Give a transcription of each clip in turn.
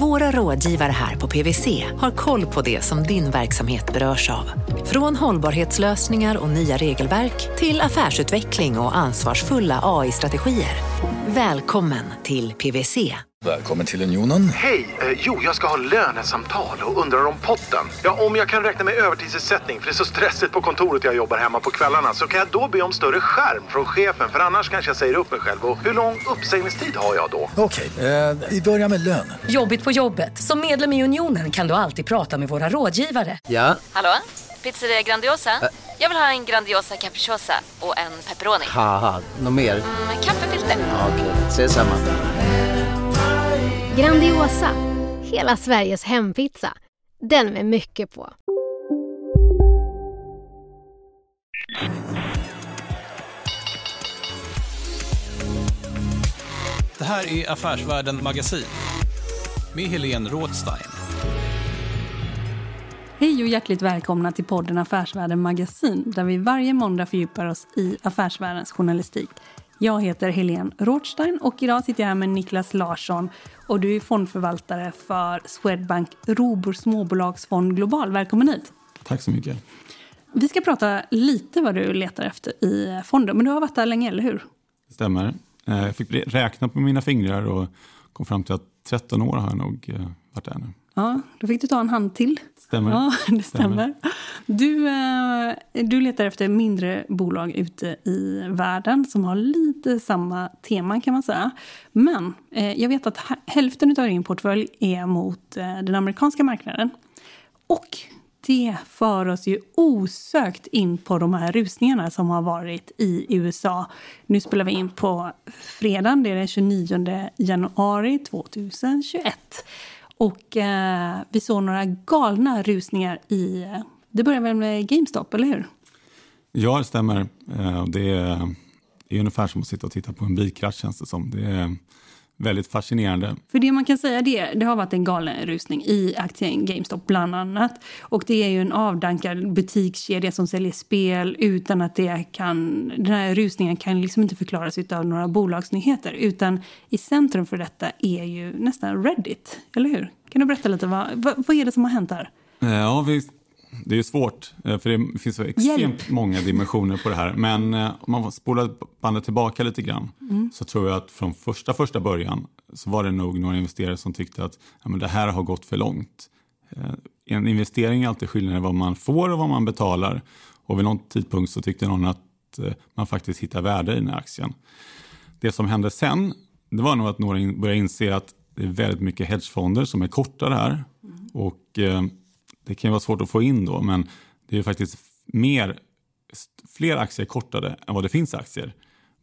våra rådgivare här på PWC har koll på det som din verksamhet berörs av. Från hållbarhetslösningar och nya regelverk till affärsutveckling och ansvarsfulla AI-strategier. Välkommen till PWC. Välkommen till Unionen. Hej! Eh, jo, jag ska ha lönesamtal och undrar om potten. Ja, om jag kan räkna med övertidsersättning för det är så stressigt på kontoret jag jobbar hemma på kvällarna så kan jag då be om större skärm från chefen för annars kanske jag säger upp mig själv. Och hur lång uppsägningstid har jag då? Okej, eh, vi börjar med lön. Jobbigt på jobbet. Som medlem i Unionen kan du alltid prata med våra rådgivare. Ja, Hallå? Pizzeria Grandiosa? Jag vill ha en Grandiosa capriciosa och en pepperoni. haha, något mer? Med kaffefilter. Ja, Okej, ses samma. Grandiosa, hela Sveriges hempizza. Den med mycket på. Det här är Affärsvärlden Magasin med Helene Rådstein. Hej och hjärtligt välkomna till podden Affärsvärlden Magasin där vi varje måndag fördjupar oss i affärsvärldens journalistik. Jag heter Helene Rothstein och idag sitter jag här med Niklas Larsson och du är fondförvaltare för Swedbank Robur Småbolagsfond Global. Välkommen hit! Tack så mycket. Vi ska prata lite vad du letar efter i fonden, men du har varit där länge, eller hur? Det stämmer. Eh, Jag fick räkna på mina fingrar och kom fram till att 13 år har jag nog eh, varit där nu. Ja, då fick du ta en hand till. Stämmer. Ja, det stämmer. Stämmer. Du, eh, du letar efter mindre bolag ute i världen som har lite samma tema kan man säga. Men eh, jag vet att hä- hälften av din portfölj är mot eh, den amerikanska marknaden. Och det för oss ju osökt in på de här rusningarna som har varit i USA. Nu spelar vi in på fredagen, det är den 29 januari 2021. Och eh, vi såg några galna rusningar i... Det börjar väl med GameStop, eller hur? Ja, det stämmer. Eh, det är, det är ungefär som att sitta och titta på en bilkrasch känns det som. Det är väldigt fascinerande. För det man kan säga det, det har varit en galen rusning i aktien GameStop bland annat. Och det är ju en avdankad butikskedja som säljer spel utan att det kan... Den här rusningen kan liksom inte förklaras av några bolagsnyheter. Utan i centrum för detta är ju nästan Reddit, eller hur? Kan du berätta lite, vad, vad, vad är det som har hänt här? Eh, Ja, vi, det är svårt, eh, för det finns så extremt Hjälp. många dimensioner på det här. Men eh, om man spolar bandet tillbaka lite grann så tror jag att från första, första början så var det nog några investerare som tyckte att ja, men det här har gått för långt. Eh, En investering är alltid skillnad i vad man får och vad man betalar. Och vid någon tidpunkt så tyckte någon att man faktiskt hittar värde i den här aktien. Det som hände sen, det var nog att några började inse att det är väldigt mycket hedgefonder som är korta här. Och eh, det kan ju vara svårt att få in då, men det är ju faktiskt mer, fler aktier kortade än vad det finns aktier.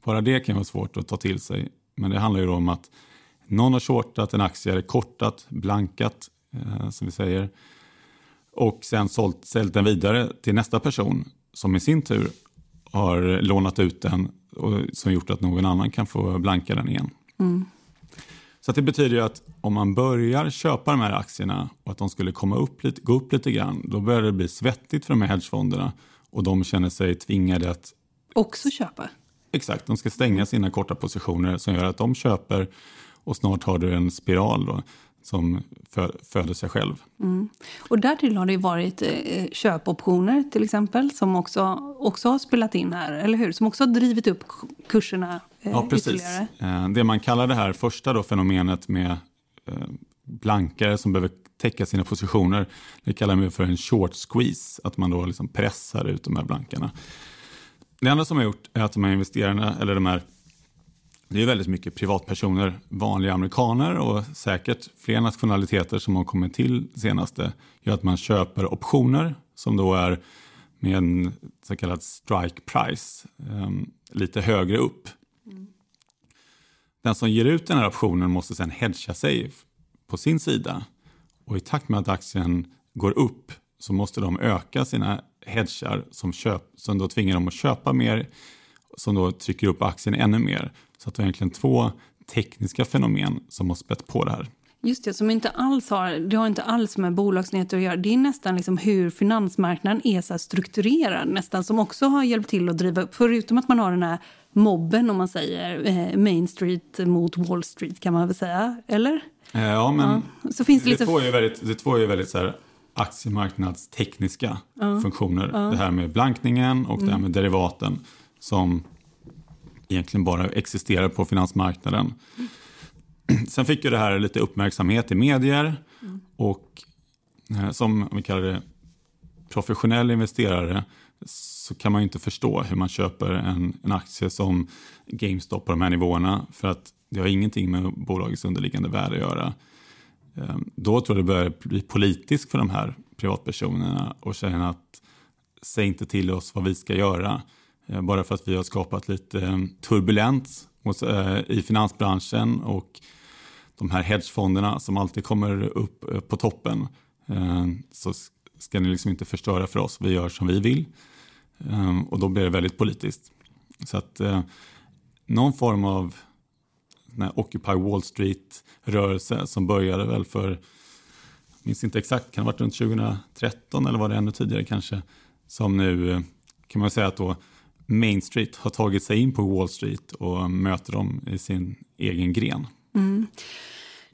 Bara det kan vara svårt att ta till sig. Men det handlar ju då om att någon har shortat en aktie, eller kortat, blankat, eh, som vi säger. Och sen sålt, sålt den vidare till nästa person som i sin tur har lånat ut den och som gjort att någon annan kan få blanka den igen. Mm. Så det betyder ju att om man börjar köpa de här aktierna och att de skulle komma upp lite, gå upp lite grann, då börjar det bli svettigt för de här hedgefonderna och de känner sig tvingade att Också köpa. Exakt, de ska stänga sina korta positioner som gör att de köper och snart har du en spiral då, som fö- föder sig själv. Och därtill har det varit eh, köpoptioner till exempel som också, också har spelat in här, eller hur? Som också har drivit upp kurserna eh, Ja, precis. ytterligare. Eh, Det man kallar det här första då, fenomenet med eh, blankare som behöver täcka sina positioner, det kallar man för en short squeeze, att man då liksom pressar ut de här blankarna. Det andra som har gjort är att de här investerarna, eller de här det är väldigt mycket privatpersoner, vanliga amerikaner och säkert fler nationaliteter som har kommit till senaste gör att man köper optioner som då är med en så kallad strike price, um, lite högre upp. Den som ger ut den här optionen måste sedan hedga sig på sin sida. Och i takt med att aktien går upp så måste de öka sina hedgar som, köp, som då tvingar dem att köpa mer som då trycker upp aktien ännu mer. Så att det är egentligen två tekniska fenomen som har spett på det här. Just det, som inte alls har, det har inte alls med bolagsnyheter att göra. Det är nästan liksom hur finansmarknaden är så strukturerad nästan som också har hjälpt till att driva upp. Förutom att man har den här mobben om man säger eh, Main Street mot Wall Street kan man väl säga, eller? Eh, ja, men ja. Så finns det, det, två är väldigt, det två är väldigt så här aktiemarknadstekniska ja. funktioner. Ja. Det här med blankningen och mm. det här mm. med derivaten som egentligen bara existerar på finansmarknaden. Sen fick ju det här lite uppmärksamhet i medier och eh, som om vi kallar det professionell investerare så kan man ju inte förstå hur man köper en, en aktie som GameStop på de här nivåerna för att det har ingenting med bolagets underliggande värde att göra. Eh, då tror jag det börjar bli politiskt för de här privatpersonerna och känna att säg inte till oss vad vi ska göra. Eh, bara för att vi har skapat lite eh, turbulens eh, i finansbranschen och de här hedgefonderna som alltid kommer upp på toppen så ska ni liksom inte förstöra för oss. Vi gör som vi vill. Och då blir det väldigt politiskt. Så att någon form av Occupy Wall Street-rörelse som började väl för, jag minns inte exakt, kan det ha varit runt 2013 eller var det ännu tidigare kanske, som nu kan man säga att då Main Street har tagit sig in på Wall Street och möter dem i sin egen gren. Mm.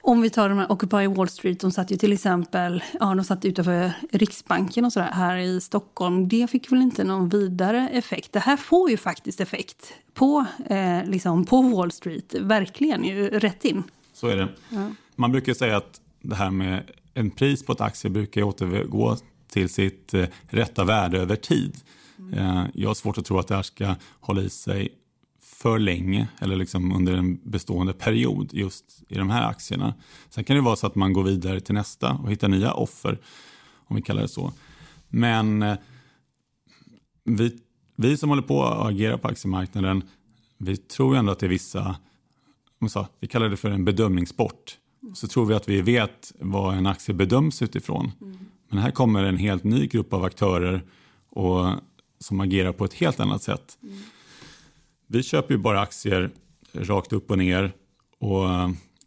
Om vi tar de här Occupy Wall Street, de satt ju till exempel ja, de satt utanför Riksbanken och sådär här i Stockholm. Det fick väl inte någon vidare effekt. Det här får ju faktiskt effekt på, eh, liksom på Wall Street, verkligen ju rätt in. Så är det. Ja. Man brukar säga att det här med en pris på ett aktie brukar återgå till sitt eh, rätta värde över tid. Eh, jag har svårt att tro att det här ska hålla i sig för länge eller liksom under en bestående period just i de här aktierna. Sen kan det vara så att man går vidare till nästa och hittar nya offer, om vi kallar det så. Men eh, vi, vi som håller på att agera på aktiemarknaden, vi tror ändå att det är vissa, sa, vi kallar det för en bedömningssport. Så tror vi att vi vet vad en aktie bedöms utifrån. Mm. Men här kommer en helt ny grupp av aktörer och, som agerar på ett helt annat sätt. Mm. Vi köper ju bara aktier rakt upp och ner och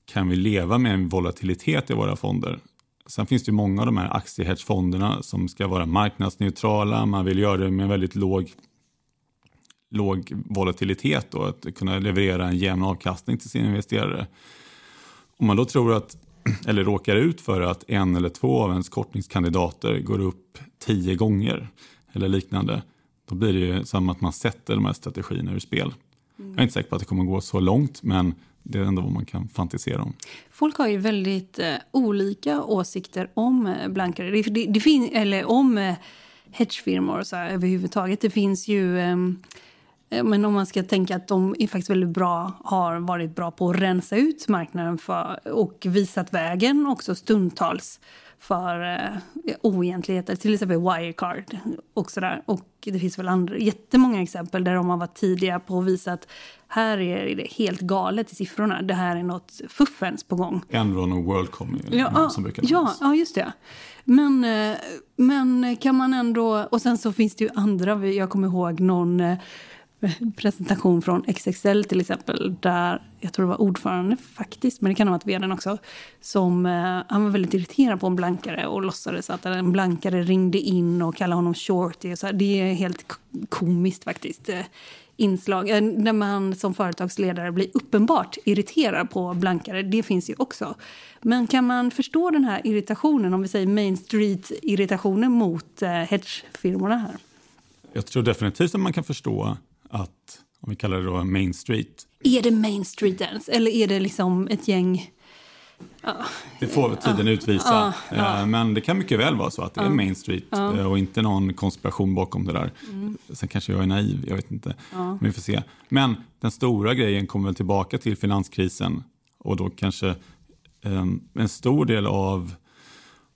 kan vi leva med en volatilitet i våra fonder. Sen finns det många av de här aktiehedgefonderna som ska vara marknadsneutrala. Man vill göra det med väldigt låg, låg volatilitet och att kunna leverera en jämn avkastning till sina investerare. Om man då tror att, eller råkar ut för att en eller två av ens kortningskandidater går upp tio gånger eller liknande, då blir det ju som att man sätter de här strategierna ur spel. Mm. Jag är inte säker på att det kommer gå så långt, men det är ändå vad man kan fantisera om. Folk har ju väldigt eh, olika åsikter om eh, blankare, det, det, det fin, eller om eh, hedgefirmor så här, överhuvudtaget. Det finns ju... Ehm, eh, men om man ska tänka att de är faktiskt väldigt bra, har varit bra på att rensa ut marknaden för, och visat vägen också stundtals för eh, oegentligheter, till exempel Wirecard. Och, så där. och det finns väl andra, jättemånga exempel där de har varit tidiga på att visa att här är det helt galet i siffrorna. Det här är något fuffens på gång. Enron och WorldCom ja, som brukar ja, ja, just det. Men, eh, men kan man ändå... Och sen så finns det ju andra. Jag kommer ihåg någon eh, presentation från XXL till exempel, där jag tror det var ordförande faktiskt, men det kan ha varit vdn också, som eh, han var väldigt irriterad på en blankare och låtsades att en blankare ringde in och kallade honom shorty. Så det är helt komiskt faktiskt. Eh, inslag eh, när man som företagsledare blir uppenbart irriterad på blankare. Det finns ju också. Men kan man förstå den här irritationen, om vi säger Main Street-irritationen mot eh, hedgefirmorna här? Jag tror definitivt att man kan förstå att, om vi kallar det då Main Street. Är det Main Street ens eller är det liksom ett gäng Ja. Det får tiden ja. utvisa. Ja. Eh, men det kan mycket väl vara så att det är Main Street eh, och inte någon konspiration bakom det där. Mm. Sen kanske jag är naiv, jag vet inte. Men vi får se. Men den stora grejen kommer väl tillbaka till finanskrisen och då kanske um, en stor del av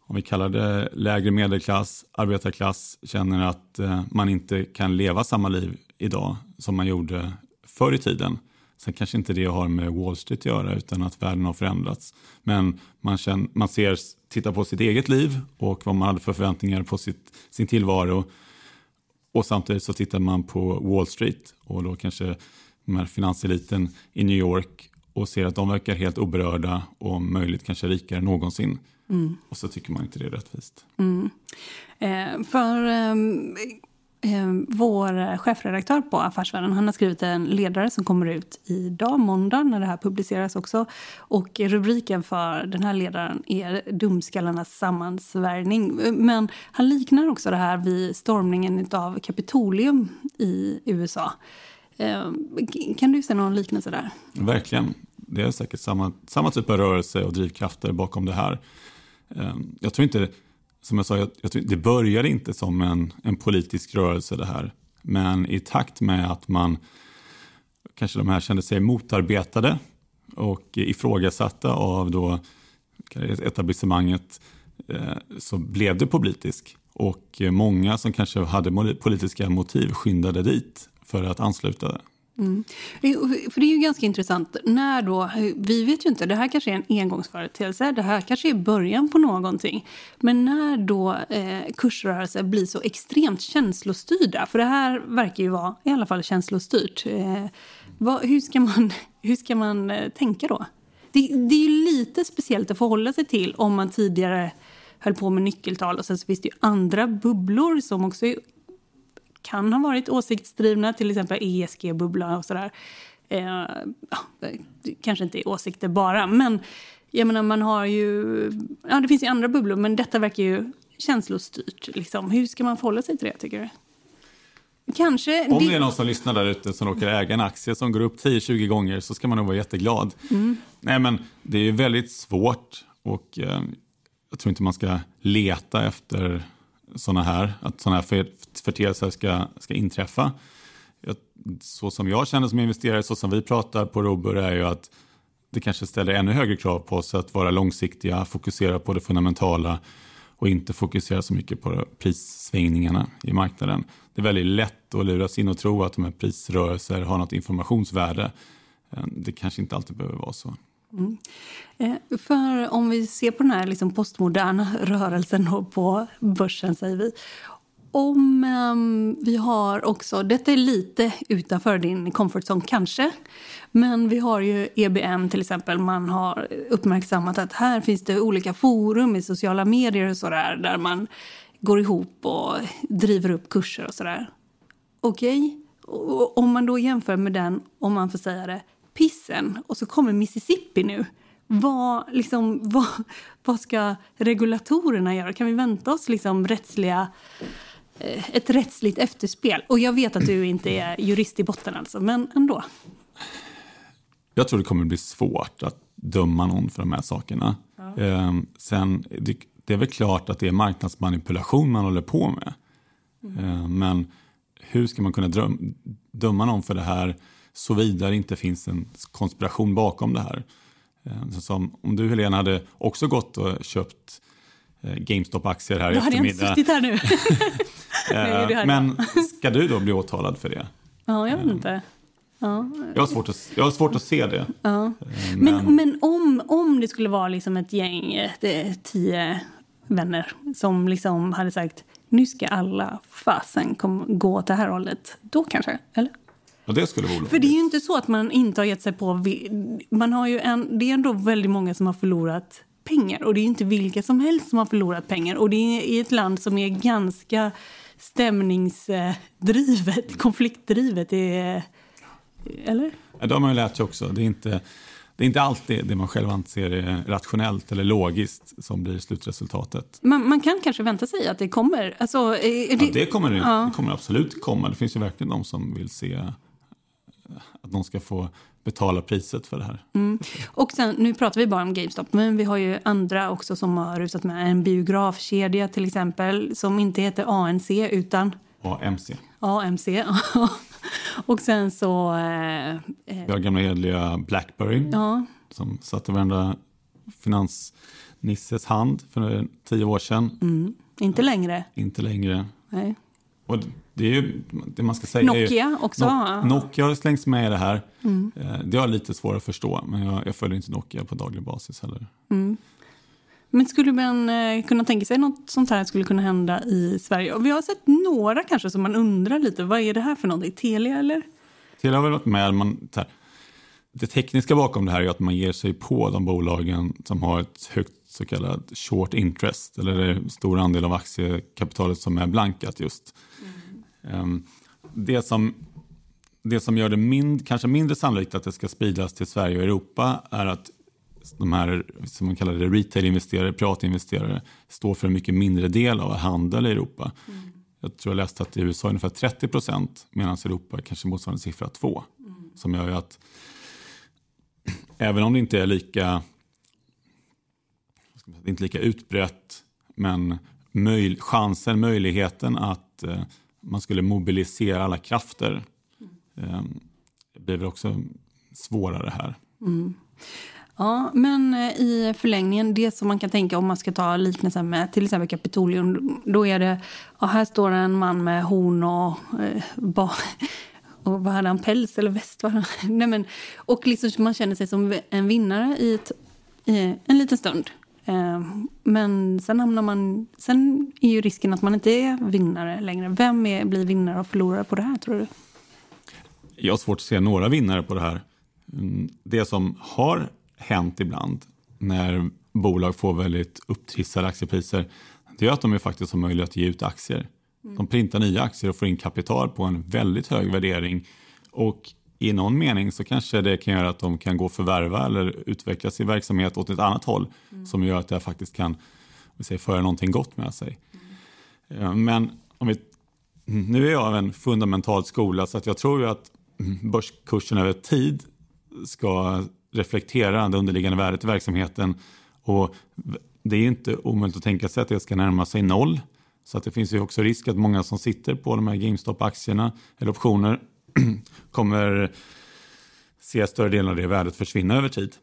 om vi kallar det lägre medelklass, arbetarklass, känner att eh, man inte kan leva samma liv idag som man gjorde förr i tiden. Sen kanske inte det har med Wall Street att göra utan att världen har förändrats. Men man, känner, man ser, tittar på sitt eget liv och vad man hade för förväntningar på sitt, sin tillvaro. Och samtidigt så tittar man på Wall Street och då kanske de här finanseliten i New York och ser att de verkar helt oberörda och om möjligt kanske rikare än någonsin. Mm. Och så tycker man inte det är rättvist. Mm. Eh, för ehm, eh, vår chefredaktör på Affärsvärlden han har skrivit en ledare som kommer ut idag, måndag, när det här publiceras också. Och rubriken för den här ledaren är Dumskallarnas sammansvärjning. Men han liknar också det här vid stormningen av Kapitolium i USA. Eh, kan du se någon liknelse där? Verkligen. Det är säkert samma, samma typ av rörelse och drivkrafter bakom det här. Ehm, jag tror inte, som jag sa, jag, jag tror, det började inte som en, en politisk rörelse det här. Men i takt med att man, kanske de här kände sig motarbetade och ifrågasatta av då etablissemanget eh, så blev det politisk. Och många som kanske hade politiska motiv skyndade dit för att ansluta. Mm. För det är ju ganska intressant. När då, vi vet ju inte, det här kanske är en engångsföreteelse, det här kanske är början på någonting. Men när då eh, kursrörelser blir så extremt känslostyrda, för det här verkar ju vara i alla fall känslostyrt. Eh, vad, hur, ska man, hur ska man eh, tänka då? Det, det, är ju lite speciellt att förhålla sig till om man tidigare höll på med nyckeltal och sen så finns det ju andra bubblor som också kan ha varit åsiktsdrivna, till exempel ESG-bubbla och sådär. Eh, ja, kanske inte åsikter bara, men jag menar, man har ju... Ja, det finns ju andra bubblor, men detta verkar ju känslostyrt. Liksom. Hur ska man förhålla sig till det, tycker du? Kanske... Om det är någon som lyssnar där ute som råkar äga en aktie som går upp 10-20 gånger så ska man nog vara jätteglad. Mm. Nej, men det är väldigt svårt och eh, jag tror inte man ska leta efter sådana här, att sådana här förteelser ska, ska inträffa. Så som jag känner som investerare, så som vi pratar på Robur är ju att det kanske ställer ännu högre krav på oss att vara långsiktiga, fokusera på det fundamentala och inte fokusera så mycket på prissvängningarna i marknaden. Det är väldigt lätt att luras in och tro att de här prisrörelser har något informationsvärde. Eh, det kanske inte alltid behöver vara så. Mm. Eh, för om vi ser på den här liksom postmoderna rörelsen på börsen, säger vi. Om um, vi har också, detta är lite utanför din comfort zone kanske, men vi har ju EBM till exempel. Man har uppmärksammat att här finns det olika forum i sociala medier och sådär där man går ihop och driver upp kurser och sådär. Okej, okay. om man då jämför med den, om man får säga det, pissen och så kommer Mississippi nu. Vad, liksom, vad, vad ska regulatorerna göra? Kan vi vänta oss liksom rättsliga, eh, ett rättsligt efterspel? Och jag vet att du inte är jurist i botten, alltså, men ändå. Jag tror det kommer bli svårt att döma någon för de här sakerna. Ja. Ehm, sen, det, det, är väl klart att det är marknadsmanipulation man håller på med. Mm. Ehm, men hur ska man kunna dröm, döma någon för det här såvida det inte finns en konspiration bakom det här. Eh, så som, om du Helena hade också gått och köpt eh, GameStop-aktier här i eftermiddag. Då hade jag inte här nu. Eh, men ska du då bli åtalad för det? Ja, jag vet inte. Ja. Jag, har svårt att, jag har svårt att se det. Ja. Men, men, men, om, om det skulle vara liksom ett gäng, tio vänner som liksom hade sagt nu ska alla fasen kom, gå åt det här hållet. Då kanske, eller? Ja, det skulle vara För det är ju inte så att man inte har gett sig på... Man har ju en, det är ändå väldigt många som har förlorat pengar. Och det är inte vilka som helst som har förlorat pengar. Och det är i ett land som är ganska stämningsdrivet, konfliktdrivet. Är, eller? Ja, det har man ju lärt sig också. Det är inte, det är inte alltid det man själv anser är rationellt eller logiskt som blir slutresultatet. Man, man kan kanske vänta sig att det kommer? Alltså, det... Ja, det kommer, det, ja. det kommer absolut komma. Det finns ju verkligen de som vill se att de ska få betala priset för det här. Mm. Och sen, nu pratar vi bara om GameStop, men vi har ju andra också som har rusat med. En biografkedja till exempel, som inte heter ANC utan... AMC. AMC, Och sen så... Eh, eh, vi har gamla hedliga Blackberry ja. som satte varenda finansnisses hand för tio år sedan. Mm. Inte längre. Inte längre. Nej. Och det är ju det man ska säga. Nokia också. No Nokia har slängts med i det här. Mm. Eh, det har lite svårt att förstå, men jag, jag följer inte Nokia på daglig basis heller. Mm. Men skulle man eh, kunna tänka sig något sånt här skulle kunna hända i Sverige? Och vi har sett några kanske som man undrar lite, vad är det här för någonting? Telia eller? Telia har väl varit med, man, här, det tekniska bakom det här är att man ger sig på de bolagen som har ett högt så kallat short interest, eller är stor andel av aktiekapitalet som är blankat just. Mm. Det, som, det som gör det mind, kanske mindre sannolikt att det ska spridas till Sverige och Europa är att de här som man kallar det retail-investerare, privatinvesterare, står för en mycket mindre del av handel i Europa. Mm. Jag tror jag läste att i USA är ungefär 30 procent medan i Europa kanske motsvarande siffra 2. Mm. Som gör att även om det inte är lika, det inte lika utbrett men möj, chansen, möjligheten att eh, man skulle mobilisera alla krafter Det eh, blir väl också svårare här. Mm. Ja, men eh, i förlängningen, det som man kan tänka om man ska ta liknelsen med till exempel Kapitolium, då är det, ja, här står en man med horn och, eh, ba, och vad hade han, päls eller väst? Nej, men, och liksom man känner sig som en vinnare i, ett, i en liten stund. Eh, men sen hamnar man, sen är ju risken att man inte är vinnare längre. Vem är, blir vinnare och förlorare på det här tror du? Jag har svårt att se några vinnare på det här. Mm, det som har hänt ibland när bolag får väldigt upptrissade aktiepriser det är att de är faktiskt har möjlighet att ge ut aktier. De printar nya aktier och får in kapital på en väldigt hög värdering. Och i någon mening så kanske det kan göra att de kan gå och förvärva eller utveckla sin verksamhet åt ett annat håll mm. som gör att det faktiskt kan säger, föra någonting gott med sig. Mm. Men om vi, nu är jag av en fundamental skola så att jag tror att börskursen över tid ska reflektera det underliggande värdet i verksamheten. Och det är inte omöjligt att tänka sig att det ska närma sig noll. Så att det finns ju också risk att många som sitter på de här GameStop-aktierna eller optioner kommer se större delen av det värdet försvinna över tid.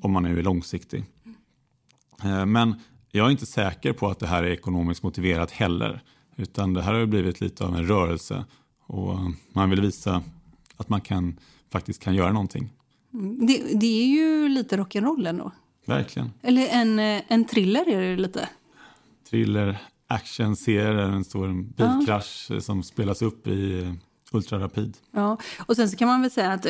Om man nu är långsiktig. Eh, men jag är inte säker på att det här är ekonomiskt motiverat heller. Utan det här har blivit lite av en rörelse. Och man vill visa att man kan, faktiskt kan göra någonting. Det, det är ju lite rock'n'roll ändå. Verkligen. Eller en, en thriller är det lite. Thriller, actionserie, en stor bilkrasch ja. som spelas upp i ultrarapid. Ja, och sen så kan man väl säga att,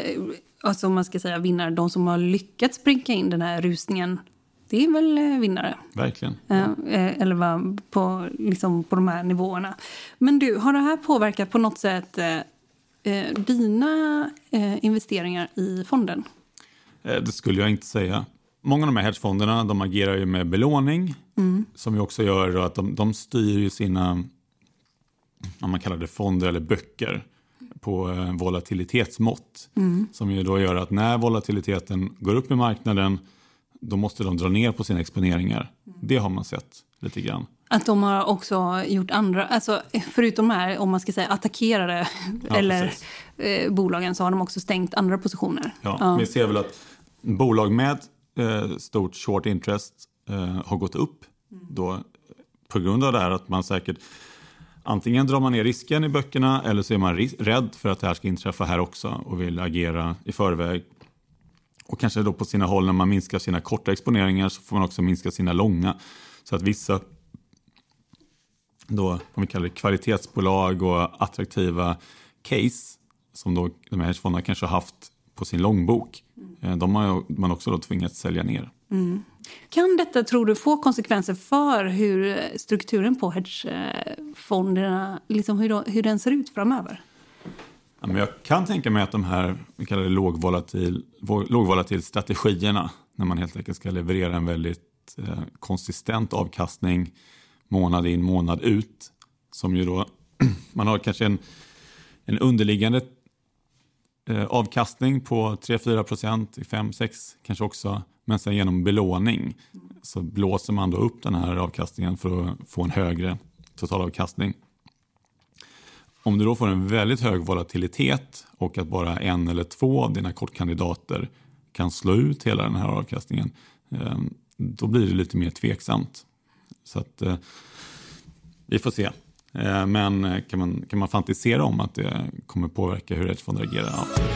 alltså om man ska säga vinnare, de som har lyckats springa in den här rusningen, det är väl eh, vinnare. Verkligen. Eh, eller va, på, liksom på de här nivåerna. Men du, har det här påverkat på något sätt eh, dina eh, investeringar i fonden? Eh, det skulle jag inte säga. Många av de här hedgefonderna de agerar ju med belåning mm. som ju också gör att de, de styr sina om man kallar det fonder eller böcker på eh, volatilitetsmått. Mm. Som ju då gör att när volatiliteten går upp i marknaden då måste de dra ner på sina exponeringar. Det har man sett lite grann. Att de har också gjort andra, alltså förutom här om man ska säga attackerade ja, eller eh, bolagen så har de också stängt andra positioner. Ja, ja. Vi ser väl att bolag med eh, stort short interest eh, har gått upp då på grund av det här att man säkert antingen drar man ner risken i böckerna eller så är man rädd för att det här ska inträffa här också och vill agera i förväg. Och kanske då på sina håll när man minskar sina korta exponeringar så får man också minska sina långa. Så att vissa då, om vi kallar det kvalitetsbolag och attraktiva case som då de här hedgefonderna kanske har haft på sin långbok. Mm. De har man också då tvingats sälja ner. Mm. Kan detta, tror du, få konsekvenser för hur strukturen på hedgefonderna, liksom hur, hur den ser ut framöver? Ja, men jag kan tänka mig att de här vi kallar det lågvolatil, lågvolatil strategierna, när man helt enkelt ska leverera en väldigt eh, konsistent avkastning månad in, månad ut. Som ju då, man har kanske en, en underliggande eh, avkastning på 3-4 procent, 5-6 kanske också. Men sen genom belåning så blåser man då upp den här avkastningen för att få en högre totalavkastning. Om du då får en väldigt hög volatilitet och att bara en eller två av dina kortkandidater kan slå ut hela den här avkastningen, ehm, då blir det lite mer tveksamt. Så att, eh, vi får se. Eh, men kan man, kan man fantisera om att det kommer påverka hur hedgefonder agerar? Ja.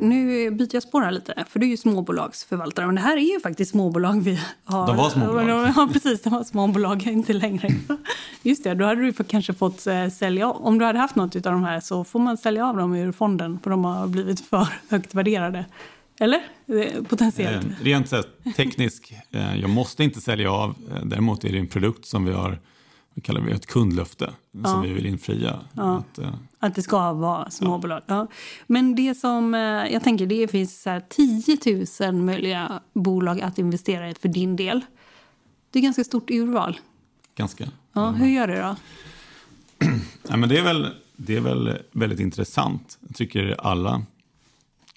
Nu byter jag spår här lite, för du är ju småbolagsförvaltare. Men det här är ju faktiskt småbolag vi har. De var småbolag. Ja, precis. De var småbolag, inte längre. Just det, då hade du kanske fått eh, sälja Om du hade haft något av de här så får man sälja av dem ur fonden, för de har blivit för högt värderade. Eller? Potentiellt. Eh, rent tekniskt, eh, jag måste inte sälja av. Däremot är det en produkt som vi har vi kallar det ett kundlöfte ja. som vi vill infria. Ja. Att, uh, att det ska vara småbolag. Ja. Men det som uh, jag tänker, det finns så här, 10 000 möjliga bolag att investera i för din del. Det är ganska stort urval. Ganska. Ja, hur gör du då? ja, men det, är väl, det är väl väldigt intressant. Jag tycker alla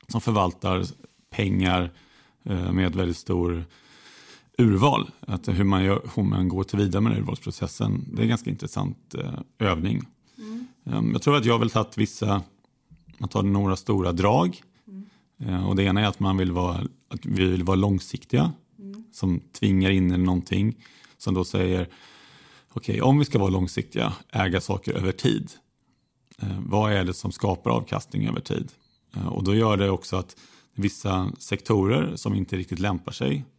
som förvaltar pengar uh, med väldigt stor urval. Att hur, man gör, hur man går till vidare med urvalsprocessen. Det är en ganska intressant eh, övning. Mm. Um, jag tror att jag har väl tagit vissa, man tar några stora drag. Mm. Uh, och det ena är att man vill vara, att vi vill vara långsiktiga. Mm. Som tvingar in någonting. Som då säger, okej okay, om vi ska vara långsiktiga, äga saker över tid. Uh, vad är det som skapar avkastning över tid? Uh, och då gör det också att vissa sektorer som inte riktigt lämpar sig Eh, eh,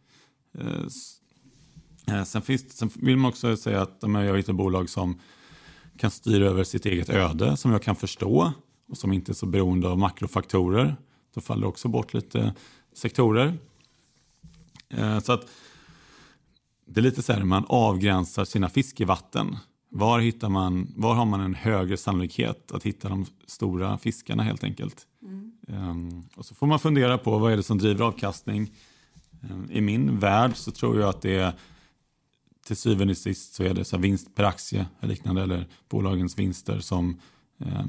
sen, finns, sen vill man också säga att jag hittar bolag som kan styra över sitt eget öde, som jag kan förstå och som inte är så beroende av makrofaktorer. Då faller också bort lite sektorer. Eh, så att det är lite så här man avgränsar sina fiskevatten. Var, hittar man, var har man en högre sannolikhet att hitta de stora fiskarna helt enkelt? Mm. Um, och så får man fundera på vad är det som driver avkastning. I min värld så tror jag att det är till syvende och sist så är det så vinst per aktie eller liknande eller bolagens vinster som eh,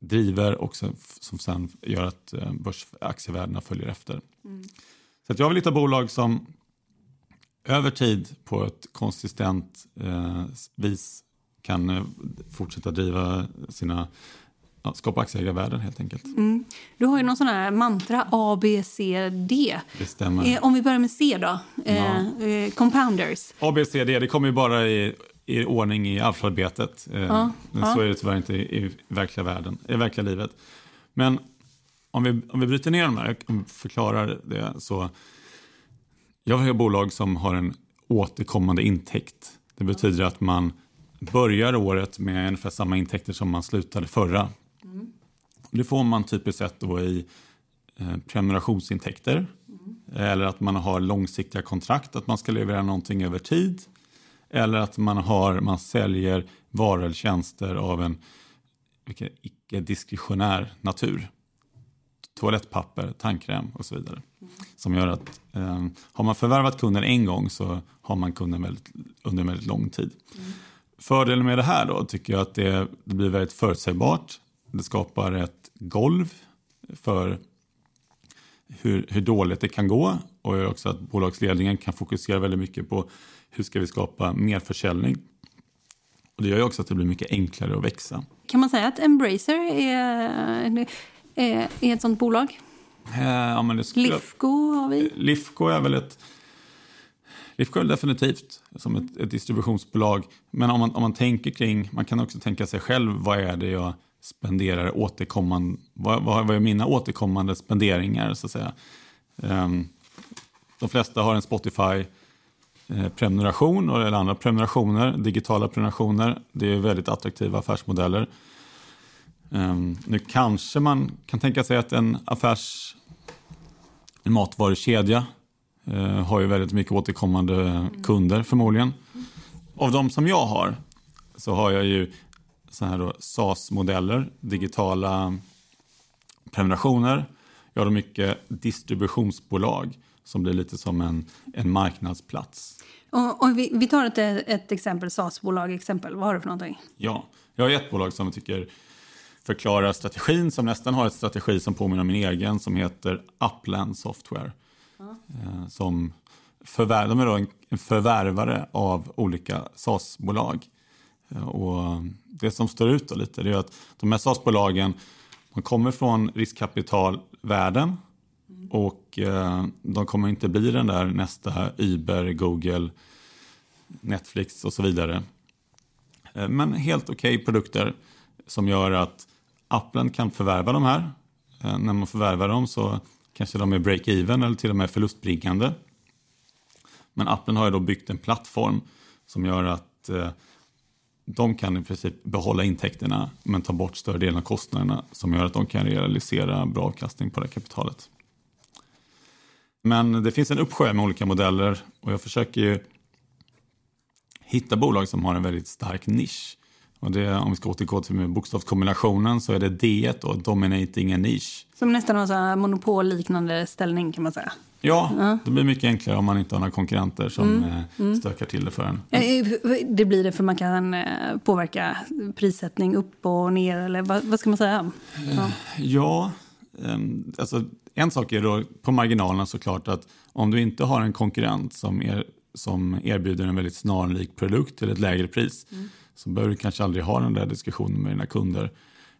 driver och som, som sen gör att eh, börsaktievärdena följer efter. Mm. Så att jag vill hitta bolag som över tid på ett konsistent eh, vis kan eh, fortsätta driva sina ja, skapa aktieägarvärden helt enkelt. Mm. Du har ju någon sån här mantra A, B, C, D. Det stämmer. Eh, om vi börjar med C då, eh, ja. eh, compounders. A, B, C, D, det kommer ju bara i, i ordning i alfabetet. Eh, ja. Så är det tyvärr inte i, i, verkliga världen, i verkliga livet. Men om vi, om vi bryter ner de här och förklarar det så. Jag har bolag som har en återkommande intäkt. Det betyder att man börjar året med ungefär samma intäkter som man slutade förra Det får man typiskt sett då i eh, prenumerationsintäkter eller att man har långsiktiga kontrakt, att man ska leverera någonting över tid eller att man, har, man säljer varor eller tjänster av en icke-diskretionär natur. Toalettpapper, tandkräm och så vidare. Som gör att eh, har man förvärvat kunden en gång så har man kunden väldigt, under en väldigt lång tid. Mm. Fördelen med det här då tycker jag att det, det blir väldigt förutsägbart. Det skapar ett golv för hur, hur dåligt det kan gå och gör också att bolagsledningen kan fokusera väldigt mycket på hur ska vi skapa mer försäljning. Och det gör ju också att det blir mycket enklare att växa. Kan man säga att Embracer är, är, är ett sånt bolag? Eh, ja, skulle, Lifco har vi. Lifco är väl ett Lifco är definitivt som ett, ett, distributionsbolag. Men om man, om man tänker kring, man kan också tänka sig själv, vad är det jag spenderar återkommande, vad, vad, vad är mina återkommande spenderingar så att säga. Um, de flesta har en Spotify eh, prenumeration eller andra prenumerationer, digitala prenumerationer. Det är väldigt attraktiva affärsmodeller. Um, nu kanske man kan tänka sig att en affärs en matvarukedja uh, har ju väldigt mycket återkommande kunder förmodligen. Av de som jag har så har jag ju så här SAS-modeller, digitala prenumerationer. Jag har mycket distributionsbolag som blir lite som en, en marknadsplats. Och, och vi, vi, tar ett, ett exempel, SAS-bolag exempel. Vad har du för någonting? Ja, jag har ett bolag som jag tycker förklarar strategin som nästan har ett strategi som påminner om min egen som heter Upland Software. Ja. Eh, som förvär, de är då en förvärvare av olika SAS-bolag. Eh, och det som står ut då lite är att de här SAS-bolagen de kommer från riskkapitalvärlden mm. och eh, de kommer inte bli den där nästa Uber, Google, Netflix och så vidare. Eh, men helt okej okay produkter som gör att Applen kan förvärva de här. När man förvärvar dem så kanske de är break-even eller till och med förlustbringande. Men Applen har ju då byggt en plattform som gör att de kan i princip behålla intäkterna men ta bort större delen av kostnaderna som gör att de kan realisera bra avkastning på det kapitalet. Men det finns en uppsjö med olika modeller och jag försöker ju hitta bolag som har en väldigt stark nisch. Och det, om vi ska återgå till bokstavskombinationen så är det D och dominating a niche. Som nästan har en monopolliknande ställning kan man säga. Ja, ja, det blir mycket enklare om man inte har några konkurrenter som mm. Eh, mm. stökar till det för en. Det blir det för man kan eh, påverka prissättning upp och ner eller vad, vad ska man säga? Ja, ja ehm, alltså, en sak är då på marginalen såklart att om du inte har en konkurrent som, er, som erbjuder en väldigt snarlik produkt till ett lägre pris mm. så behöver du kanske aldrig ha den där diskussionen med dina kunder.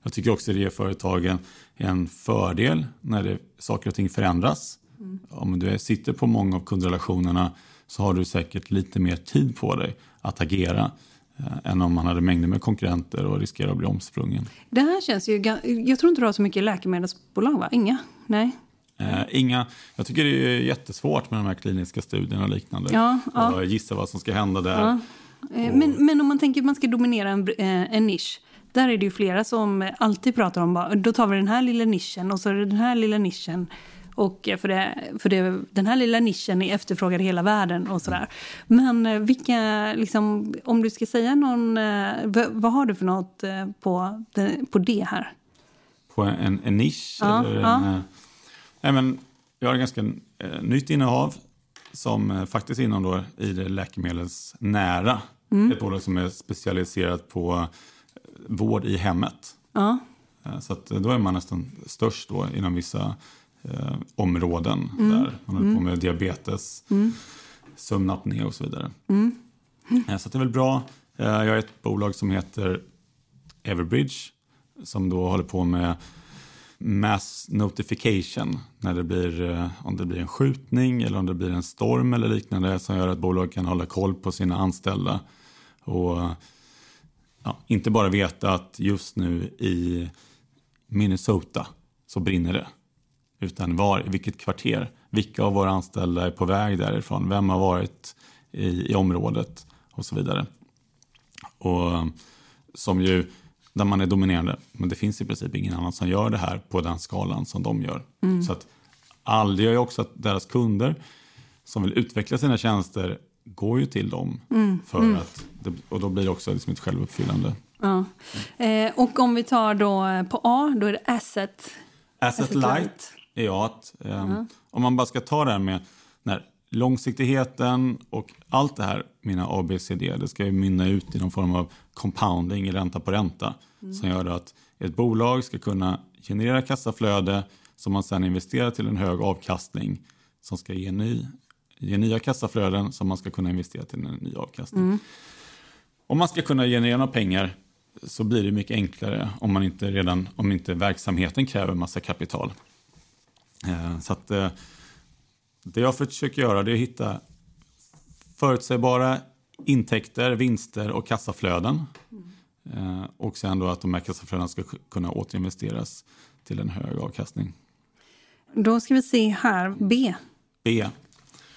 Jag tycker också det ger företagen en fördel när det, saker och ting förändras. Mm. Om du sitter på många av kundrelationerna så har du säkert lite mer tid på dig att agera eh, än om man hade mängder med konkurrenter och riskerar att bli omsprungen. Det här känns ju... Jag tror inte du har så mycket läkemedelsbolag, va? Inga? Nej? Eh, inga. Jag tycker det är jättesvårt med de här kliniska studierna och liknande. Ja, ja. Och gissa vad som ska hända där. Ja. Eh, men, men om man tänker att man ska dominera en, eh, en nisch. Där är det ju flera som alltid pratar om då tar vi den här lilla nischen och så är det den här lilla nischen. Och för, det, för det, den här lilla nischen är efterfrågad i hela världen och sådär. Men eh, vilka, liksom, om du ska säga någon, eh, vad har du för något eh, på, på det här? På en, en nisch? Ja, eller ja. En, nej men, jag har ett ganska eh, nytt innehav som eh, faktiskt inom då i det läkemedelsnära. Mm. Ett bolag som är specialiserat på vård i hemmet. Ja. Så då är man nästan störst då inom vissa eh, områden mm. där. Man håller på mm. med diabetes, mm. sömnapné och så vidare. Mm. Eh, så det är väl bra. Eh, jag har ett bolag som heter Everbridge som då håller på med mass notification när det blir, eh, om det blir en skjutning eller om det blir en storm eller liknande som gör att bolag kan hålla koll på sina anställda och ja, inte bara veta att just nu i Minnesota så brinner det utan var, i vilket kvarter. Vilka av våra anställda är på väg därifrån? Vem har varit i, i området? Och så vidare. Och som ju där man är dominerande. Men det finns i princip ingen annan som gör det här på den skalan som de gör. Mm. Så att all, det gör ju också att deras kunder som vill utveckla sina tjänster går ju till dem. Mm, För mm. att det, och då blir det också liksom ett självuppfyllande. Ja. Eh, och om vi tar då på A, då är det asset. Asset, Asset light, light. Är jag att ehm, Ja. om man bara ska ta det här med när långsiktigheten och allt det här, mina ABCD, det ska ju mynna ut i någon form av compounding, ränta på ränta, Mm. som gör att ett bolag ska kunna generera kassaflöde som man sedan investerar till en hög avkastning som ska ge, ny, ge nya kassaflöden som man ska kunna investera till en ny avkastning. Mm. Om man ska kunna generera pengar så blir det mycket enklare om, man inte redan, om inte verksamheten kräver massa kapital. Eh, Så att, eh, det jag försöker göra är att hitta förutsägbara intäkter, vinster och kassaflöden. Eh, Och sen då att de här kassaflödena ska kunna återinvesteras till en hög avkastning. Då ska vi se här, B. B.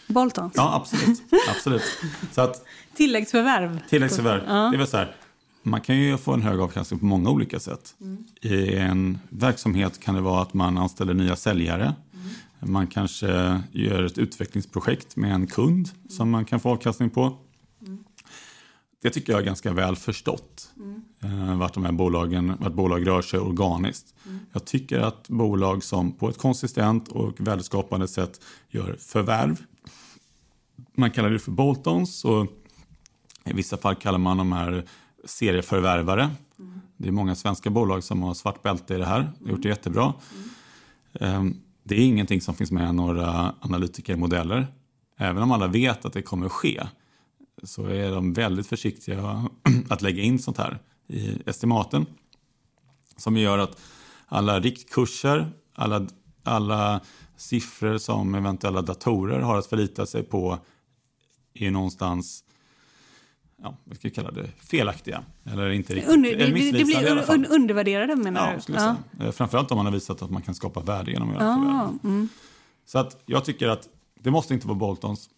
Boltons. Ja, absolut. absolut. Så att Tilläggsförvärv. Tilläggsförvärv. Ja. Det är väl så här, man kan ju få en hög avkastning på många olika sätt. Mm. I en verksamhet kan det vara att man anställer nya säljare. Man kanske gör ett utvecklingsprojekt med en kund som man kan få avkastning på. Det tycker jag är ganska väl förstått. Eh, vart de här bolagen, vart bolag rör sig organiskt. Jag tycker att bolag som på ett konsistent och värdeskapande sätt gör förvärv. Man kallar det för boltons och i vissa fall kallar man de här serieförvärvare. Det är många svenska bolag som har svart bälte i det här. och har gjort det jättebra. Mm. Det är ingenting som finns med i några analytikermodeller. Även om alla vet att det kommer att ske så är de väldigt försiktiga att lägga in sånt här i estimaten. Som gör att alla riktkurser, alla, alla siffror som eventuella datorer har att förlita sig på är någonstans ja, vad ska vi kalla det, felaktiga. Eller inte riktigt, Under, det, det, blir fall. un, undervärderade menar Ja, du? jag säga. Eh, Framförallt om man har visat att man kan skapa värde genom att göra Ja, förvärv. mm. Så att jag tycker att det måste inte vara Boltons.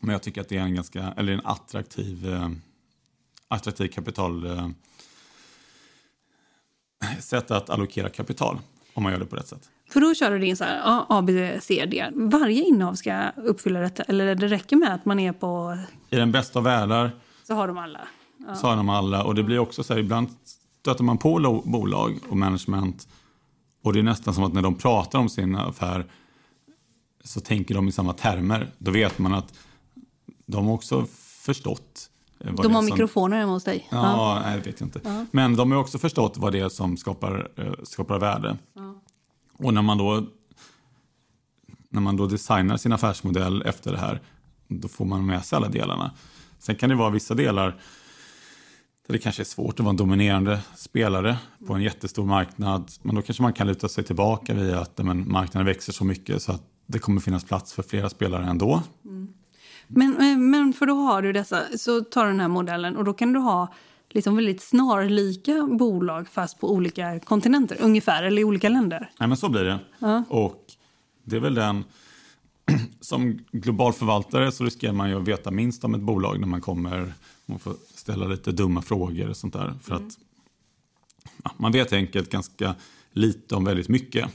Men jag tycker att det är en ganska, eller en attraktiv, eh, attraktiv kapital eh, sätt att allokera kapital. Om man gör det på rätt sätt. För då kör du din så här, A, A, B, C, D. Varje innehav ska uppfylla detta? Eller det räcker med att man är på... I den bästa av världar Så har de alla? Ja. så har de alla. Och det blir också så här, ibland stöter man på bolag och management. Och det är nästan som att när de pratar om sin affär så tänker de i samma termer. Då vet man att de har också förstått. eh, vad De har som- mikrofoner hemma hos dig? Ja, nej, det vet jag inte. Ja. Men de har också förstått vad det är som skapar, eh, skapar värde. Ja. Och när man då när man då designar sin affärsmodell efter det här, då får man med sig alla delarna. Sen kan det vara vissa delar där det kanske är svårt att vara en dominerande spelare på en jättestor marknad. Men då kanske man kan luta sig tillbaka via att men, marknaden växer så mycket så att det kommer finnas plats för flera spelare ändå. Men, eh, men för då har du dessa, så tar du den här modellen och då kan du ha liksom väldigt snarlika bolag fast på olika kontinenter ungefär, eller i olika länder. Nej, men så blir det. Ja. Och det är väl den... Som global förvaltare så riskerar man ju att veta minst om ett bolag när man kommer. Man får ställa lite dumma frågor och sånt där. För att ja, man vet enkelt ganska lite om väldigt mycket.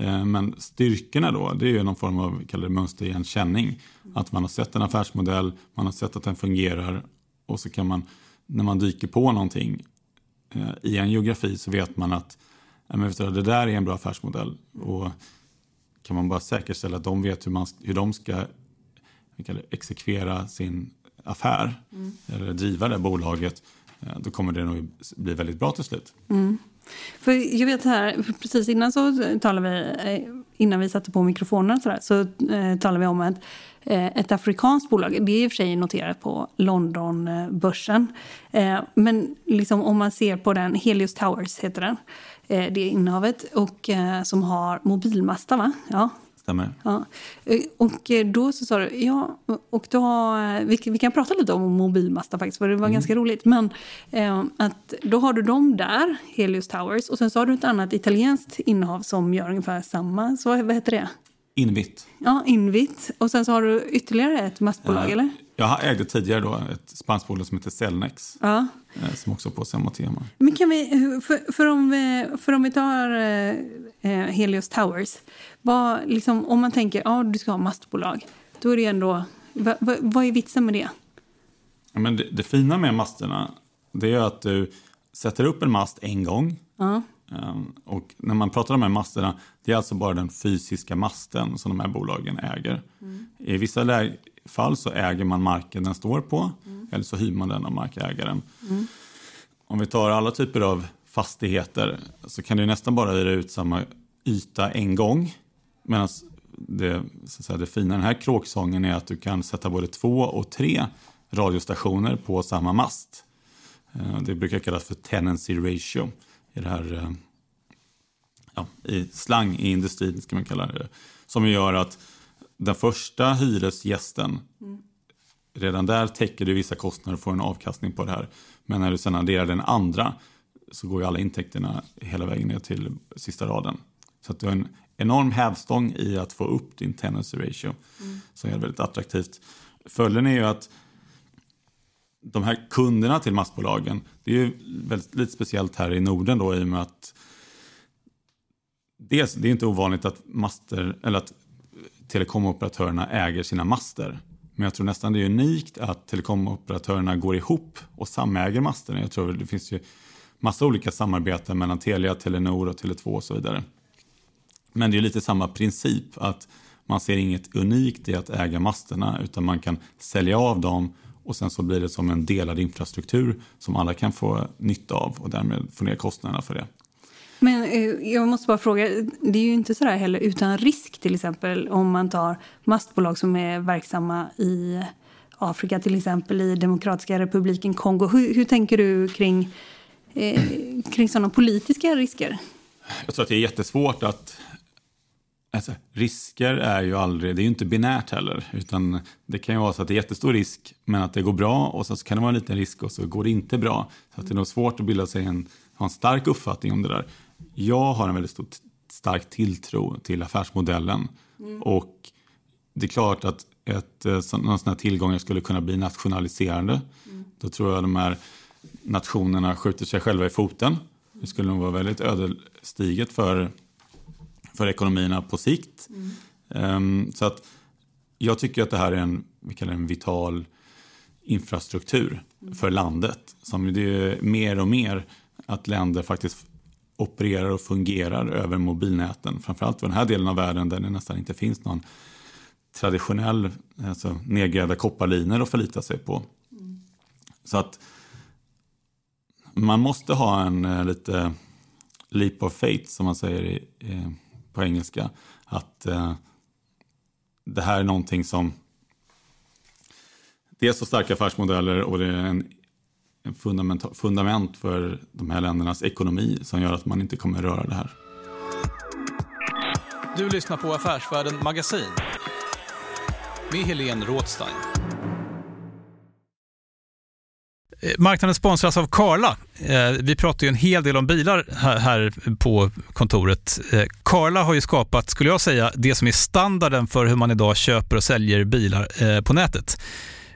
Eh, Men styrkorna då, det är ju någon form av vi kallar det mönsterigenkänning. Att man har sett en affärsmodell, man har sett att den fungerar och så kan man, när man dyker på någonting eh, i en geografi så vet man att ja, men du, det där är en bra affärsmodell. Och kan man bara säkerställa att de vet hur, man, hur de ska kallar det, exekvera sin affär Mm. eller driva det bolaget, eh, då kommer det nog bli väldigt bra till slut. Mm. För jag vet här, precis innan så talade vi, eh, innan vi satte på mikrofonen så, där, så eh, talade vi om att eh, ett afrikanskt bolag, det är i och för sig noterat på Londonbörsen. Eh, men liksom om man ser på den, Helios Towers heter den, det innehavet, och som har mobilmasta va? Ja, Stämmer? Ja. Eh, Och eh, då så sa du, ja, och då, eh, vi, vi kan prata lite om mobilmasta faktiskt, för det var ganska roligt. Men eh, att då har du dem där, Helios Towers, och sen så har du ett annat italienskt innehav som gör ungefär samma. Så vad heter det? Invit. Ja, Invit. Och sen så har du ytterligare ett mastbolag, Eh, eller? Jag ägde tidigare då ett spanskt bolag som heter Cellnex. Ja. Eh, som också på samma tema. Men kan vi, för, för, om, vi, för om vi tar eh, Helios Towers. Vad, liksom, om man tänker att ja, du ska ha mastbolag. Då är det ändå... Va, va, vad är vitsen med det? Ja, men det, det fina med masterna det är att du sätter upp en mast en gång. Ja. Um, och när man pratar om de här masterna, det är alltså bara den fysiska masten som de här bolagen äger. Mm. I vissa fall så äger man marken den står på Mm. eller så hyr man den av markägaren. Om vi tar alla typer av fastigheter så kan du nästan bara hyra ut samma yta en gång. Medan det, så att säga, det fina i den här kråksången är att du kan sätta både två och tre radiostationer på samma mast. Eh, det brukar kallas för tenancy ratio i det här eh, ja, i slang i industrin ska man kalla det. Som gör att den första hyresgästen redan där täcker du vissa kostnader och får en avkastning på det här. Men när du sedan adderar den andra så går ju alla intäkterna hela vägen ner till sista raden. Så att du har en enorm hävstång i att få upp din tenancy ratio som är väldigt attraktivt. Följden är ju att de här kunderna till massbolagen, det är ju väldigt, lite speciellt här i Norden då i och med att dels, det är inte ovanligt att, master, eller att telekomoperatörerna äger sina master. Men jag tror nästan det är unikt att telekomoperatörerna går ihop och samäger masterna. Jag tror det finns ju massa olika samarbeten mellan Telia, Telenor och Tele2 och så vidare. Men det är lite samma princip att man ser inget unikt i att äga masterna utan man kan sälja av dem och sen så blir det som en delad infrastruktur som alla kan få nytta av och därmed få ner kostnaderna för det. Men eh, jag måste bara fråga, det är ju inte så där heller utan risk till exempel om man tar mastbolag som är verksamma i Afrika, till exempel i Demokratiska republiken Kongo. Hur, hur tänker du kring, eh, kring sådana politiska risker? Jag tror att det är jättesvårt att... Alltså, risker är ju aldrig, det är ju inte binärt heller. Utan det kan ju vara så att det är jättestor risk men att det går bra och sen så kan det vara en liten risk och så går det inte bra. Så att det är nog svårt att bilda sig en, ha en stark uppfattning om det där. Jag har en väldigt stor, stark tilltro till affärsmodellen. Och det är klart att ett, eh, så- någon sån här tillgångar skulle kunna bli nationaliserande. Då tror jag de här nationerna skjuter sig själva i foten. Det skulle nog vara väldigt ödesdigert för, för ekonomierna på sikt. Ehm, så att jag tycker att det här är en, vi kallar en vital infrastruktur för landet. Som det är mer och mer att länder faktiskt opererar och fungerar över mobilnäten. Framförallt för den här delen av världen där det nästan inte finns någon traditionell alltså, nedgrävda kopparlinor att förlita sig på. Så att man måste ha en eh, lite leap of faith som man säger i, eh, på engelska. Att eh, det här är någonting som det är så starka affärsmodeller och det är en fundament, fundament för de här ländernas ekonomi som gör att man inte kommer röra det här. Du lyssnar på Affärsvärlden Magasin med Helene Rådstein. Eh, Marknaden sponsras av Karla. Eh, Vi pratar ju en hel del om bilar här- på kontoret. Eh, Karla har ju skapat, skulle jag säga, det som är standarden för hur man idag köper och säljer bilar på nätet.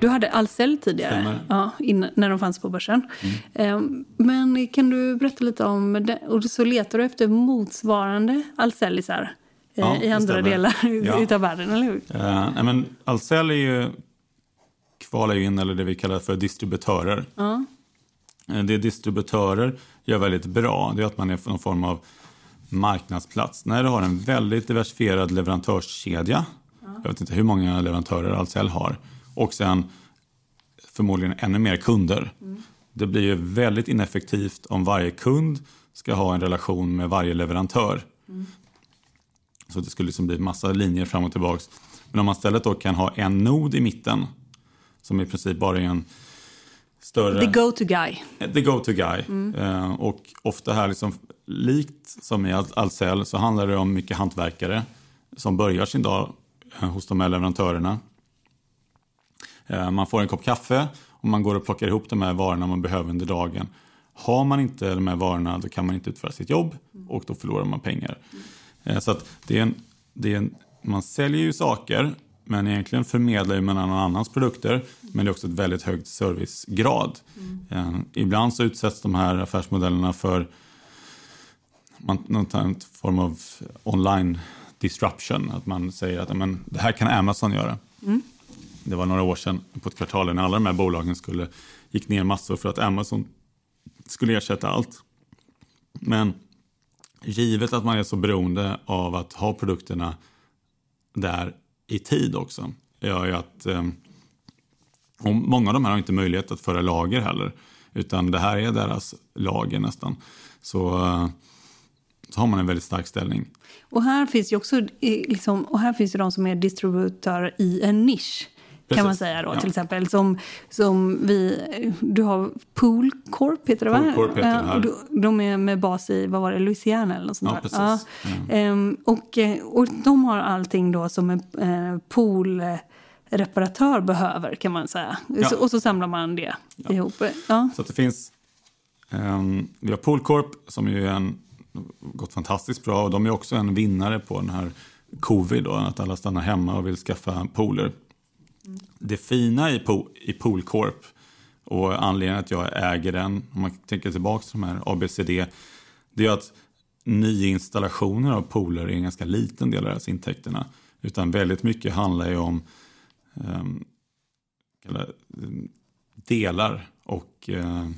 Du hade Ahlsell tidigare, ja, innan, när de fanns på börsen. Mm. Men kan du berätta lite om det? Och så letar du efter motsvarande Ahlsellisar ja, i andra delar ja. utav världen, eller hur? Uh, nej, men Ahlsell är ju, kvalar ju in, eller det vi kallar för distributörer. Ja. Det distributörer gör väldigt bra, det är att man är någon form av marknadsplats. När du har en väldigt diversifierad leverantörskedja, ja. jag vet inte hur många leverantörer Ahlsell har, och sen förmodligen ännu mer kunder. Mm. Det blir ju väldigt ineffektivt om varje kund ska ha en relation med varje leverantör. Mm. Så det skulle liksom bli massa linjer fram och tillbaka. Men om man istället då kan ha en nod i mitten som i princip bara är en större... The go-to guy. The go-to guy. Mm. Eh, och ofta här, liksom, likt som i Ahlsell, så handlar det om mycket hantverkare som börjar sin dag eh, hos de här leverantörerna. Eh, man får en kopp kaffe och man går och plockar ihop de här varorna man behöver under dagen. Har man inte de här varorna då kan man inte utföra sitt jobb och då förlorar man pengar. Eh, så att det är en, det är en, man säljer ju saker men egentligen förmedlar man någon annans produkter. Men det är också ett väldigt högt servicegrad. Mm. ibland så utsätts de här affärsmodellerna för någon typ form av online disruption. Att man säger att men, det här kan Amazon göra. Mm. Det var några år sedan på ett kvartal när alla de här bolagen skulle, gick ner massor för att Amazon skulle ersätta allt. Men givet att man är så beroende av att ha produkterna där i tid också gör ju att eh, och många av de här har inte möjlighet att föra lager heller. Utan det här är deras lager nästan. Så, eh, så har man en väldigt stark ställning. Och här finns ju också eh, liksom, och här finns ju de som är distributörer i en nisch. Precis. kan man säga då, ja. till exempel. Som, som vi, du har Pool Corp, heter det va? Pool Corp heter det här. De är med bas i, vad var det, Louisiana eller något sånt ja, Precis. Ja. Mm. Och, och de har allting då som en eh, poolreparatör behöver kan man säga. Ja. Och så samlar man det ja. ihop. Ja. Så det finns, um, vi har Pool Corp som ju är en, gått fantastiskt bra och de är också en vinnare på den här covid, då, att alla stannar hemma och vill skaffa pooler. Mm. Det fina i, po i Poolcorp och anledningen att jag äger den, om man tänker tillbaka till de här ABCD, det är att nyinstallationer av pooler är en ganska liten del av deras intäkterna. Utan väldigt mycket handlar ju om um, delar och uh,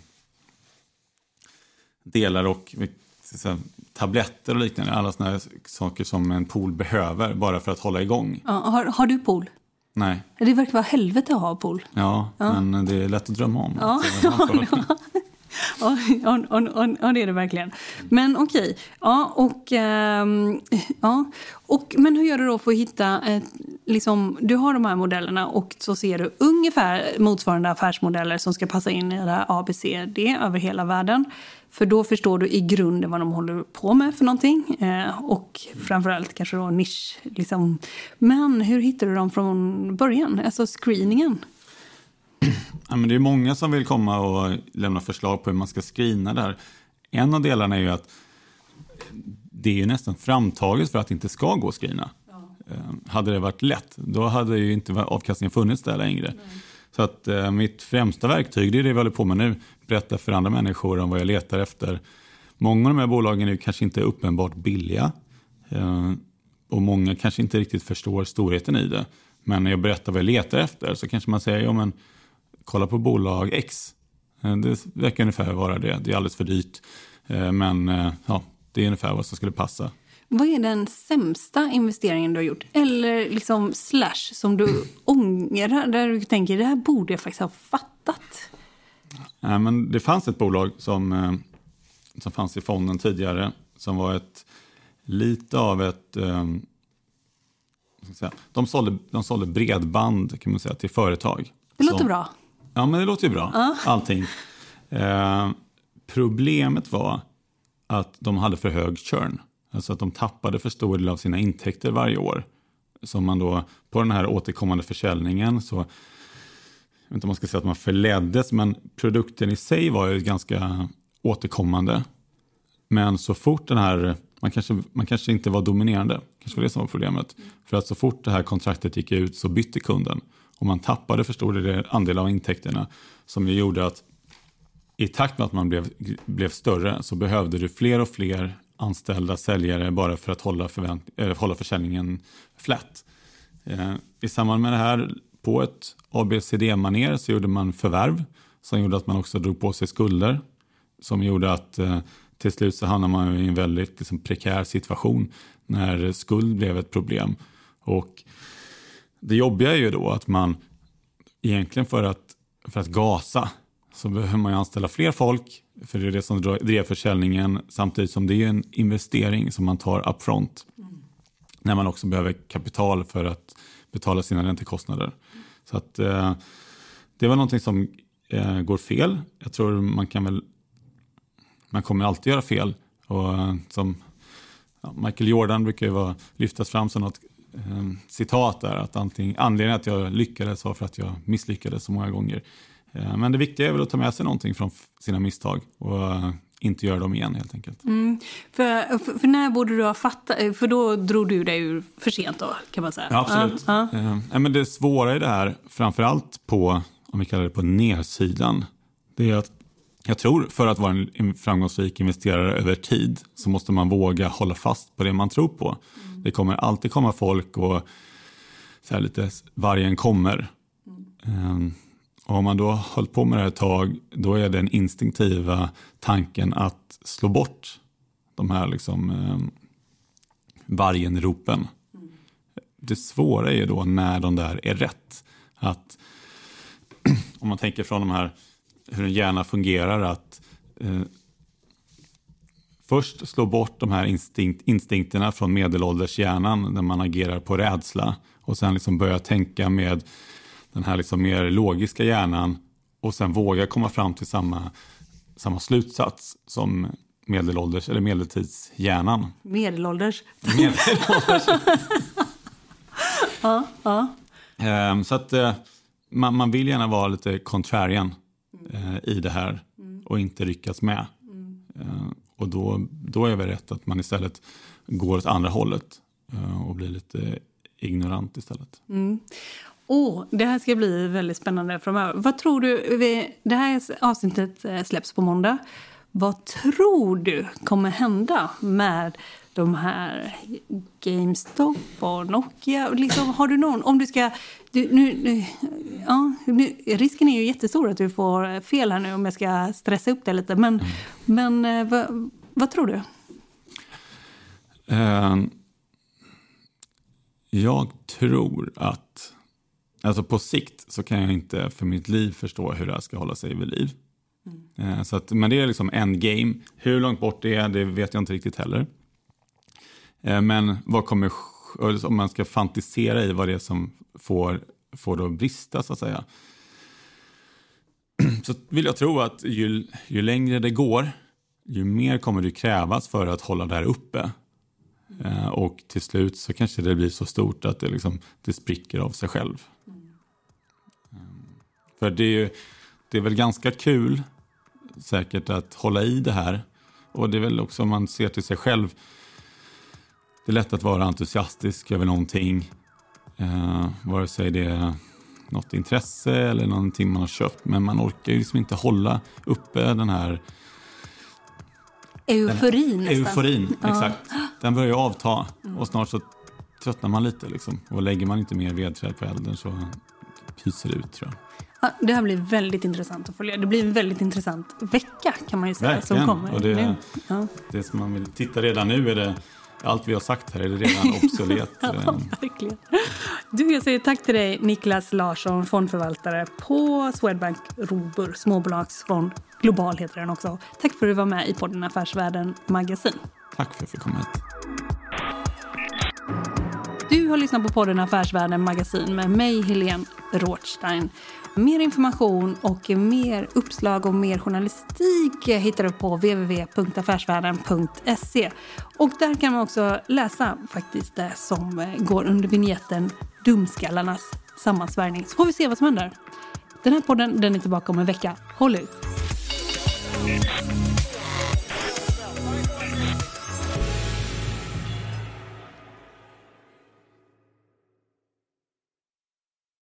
delar och eh, säga, tabletter och liknande. Alla sådana saker som en pool behöver bara för att hålla igång. Ja, har, har du pool? Nej. Det verkar vara helvete att ha pool. Ja, ja, men det är lätt att drömma om. Ja, ja, ja, ja, det är det verkligen. Men okej. Okay. Ja, och, ähm, ja. Och, men hur gör du då för att hitta... Ett, liksom, du har de här modellerna och så ser du ungefär motsvarande affärsmodeller som ska passa in i det här ABCD över hela världen. För då förstår du i grunden vad de håller på med för någonting. Eh, och framförallt kanske då nisch. Liksom. Men hur hittar du dem från början? Alltså screeningen. Ja, men det är många som vill komma och lämna förslag på hur man ska screena där. En av delarna är ju att det är nästan framtaget för att det inte ska gå att screena. Ja. Eh, hade det varit lätt, då hade ju inte avkastningen funnits där längre. Nej. Så att eh, mitt främsta verktyg, det är det vi håller på med nu. Berätta för andra människor om vad jag letar efter. Många av de här bolagen är kanske inte uppenbart billiga. Eh, och många kanske inte riktigt förstår storheten i det. Men när jag berättar vad jag letar efter så kanske man säger, ja men kolla på bolag X. Eh, det verkar ungefär vara det. Det är alldeles för dyrt. Eh, men eh, ja, det är ungefär vad som skulle passa. Vad är den sämsta investeringen du har gjort? Eller liksom slash som du ångrar, där du tänker det här borde jag faktiskt ha fattat? Ja, men det fanns ett bolag som, som fanns i fonden tidigare som var ett lite av ett... Um, de, sålde, de sålde bredband kan man säga, till företag. Det låter som, bra. Ja, men det låter ju bra. Uh. Allting. Uh, problemet var att de hade för hög churn. Alltså att de tappade för stor del av sina intäkter varje år. Som man då, på den här återkommande försäljningen så, jag vet inte om man ska säga att man förleddes, men produkten i sig var ju ganska återkommande. Men så fort den här Man kanske, man kanske inte var dominerande, kanske var det som var problemet. För att så fort det här kontraktet gick ut så bytte kunden och man tappade för stor andel av intäkterna som gjorde att i takt med att man blev, blev större så behövde du fler och fler anställda säljare bara för att hålla, förvänt, äh, hålla försäljningen flat. Eh, I samband med det här, på ett ABCD-manér så gjorde man förvärv som gjorde att man också drog på sig skulder som gjorde att eh, till slut så hamnade man i en väldigt liksom, prekär situation när skuld blev ett problem. Och det jobbiga är ju då att man egentligen för att, för att gasa så behöver man anställa fler folk, för det är det som drev försäljningen, samtidigt som det är en investering som man tar upfront. Mm. När man också behöver kapital för att betala sina räntekostnader. Så att, eh, det var någonting som eh, går fel. Jag tror man kan väl, man kommer alltid göra fel. Och eh, som ja, Michael Jordan brukar ju vara, lyftas fram som något eh, citat där, att anledningen att jag lyckades var för att jag misslyckades så många gånger. Eh, men det viktiga är väl att ta med sig någonting från sina misstag och eh, inte göra dem igen helt enkelt. Mm. För, för, för, när borde du ha fattat, eh, för då drog du dig ur för sent då kan man säga? Ja, absolut. Ja, ja. Eh, men det svåra i det här, framförallt på, om vi kallar det på nedsidan, det är att jag tror för att vara en framgångsrik investerare över tid så måste man våga hålla fast på det man tror på. Det kommer alltid komma folk och så här lite vargen kommer. Mm. Um, och om man då har hållit på med det här ett tag, då är den instinktiva tanken att slå bort de här liksom, eh, vargenropen. Mm. Det svåra är ju då när de där är rätt. Att om man tänker från de här, hur en hjärna fungerar, att eh, först slå bort de här instinkt, instinkterna från medelålders hjärnan när man agerar på rädsla och sen liksom börja tänka med den här liksom mer logiska hjärnan och sen våga komma fram till samma, samma slutsats som medelålders eller medeltidshjärnan. Medelålders. Medelålders. ja, ja. Um, så att uh, man, man vill gärna vara lite contrarian uh, i det här mm. och inte ryckas med. Och då, då är det rätt att man istället går åt andra hållet eh, och blir lite ignorant istället. Mm. Oh, det här ska bli väldigt spännande framöver. Vad tror du, det här avsnittet eh, släpps på måndag. Vad tror du kommer hända med de här GameStop och Nokia? Liksom, har du någon, om du ska... Du, nu, ja, nu, risken är ju jättestor att du får fel här nu om jag ska stressa upp det lite. Men, mm. men eh, vad, vad tror du? Uh, jag tror att Alltså på sikt så kan jag inte för mitt liv förstå hur det här ska hålla sig vid liv. Mm. Så att, men det är liksom en game. Hur långt bort det är, det vet jag inte riktigt heller. Eh, men vad kommer, om liksom man ska fantisera i vad det är som får, får det att brista så att säga. Så vill jag tro att ju, ju längre det går, ju mer kommer det krävas för att hålla det här uppe. Eh, och till slut så kanske det blir så stort att det, liksom, det spricker av sig själv. Eh, för det är, ju, det är väl ganska kul säkert att hålla i det här. Och det är väl också om man ser till sig själv. Det är lätt att vara entusiastisk över någonting. Eh, vare sig det är något intresse eller någonting man har köpt. Men man orkar ju liksom inte hålla uppe den här Euforin nästan. Euforin, ja. exakt. Den börjar ju avta och snart så tröttnar man lite. Liksom. Och lägger man inte mer vedträd på elden så pyser det ut tror jag. Ja, det här blir väldigt intressant att följa. Det blir en väldigt intressant vecka kan man ju säga. Verkligen. Som kommer och det, ja. det som man vill titta redan nu är det allt vi har sagt här är redan obsolet. ja, verkligen. Du, jag säger tack till dig Niklas Larsson, fondförvaltare på Swedbank Robur, småbolagsfond. Global heter den också. Tack för att du var med i podden Affärsvärlden Magasin. Tack för att jag fick komma hit. Du har lyssnat på podden Affärsvärlden Magasin med mig, Helene Rothstein. Mer information och mer uppslag och mer journalistik hittar du på www.affärsvärlden.se. Och där kan man också läsa faktiskt det som eh, går under vignetten Dumskallarnas sammansvärjning. Så får vi se vad som händer. Den här podden den är tillbaka om en vecka. Håll ut!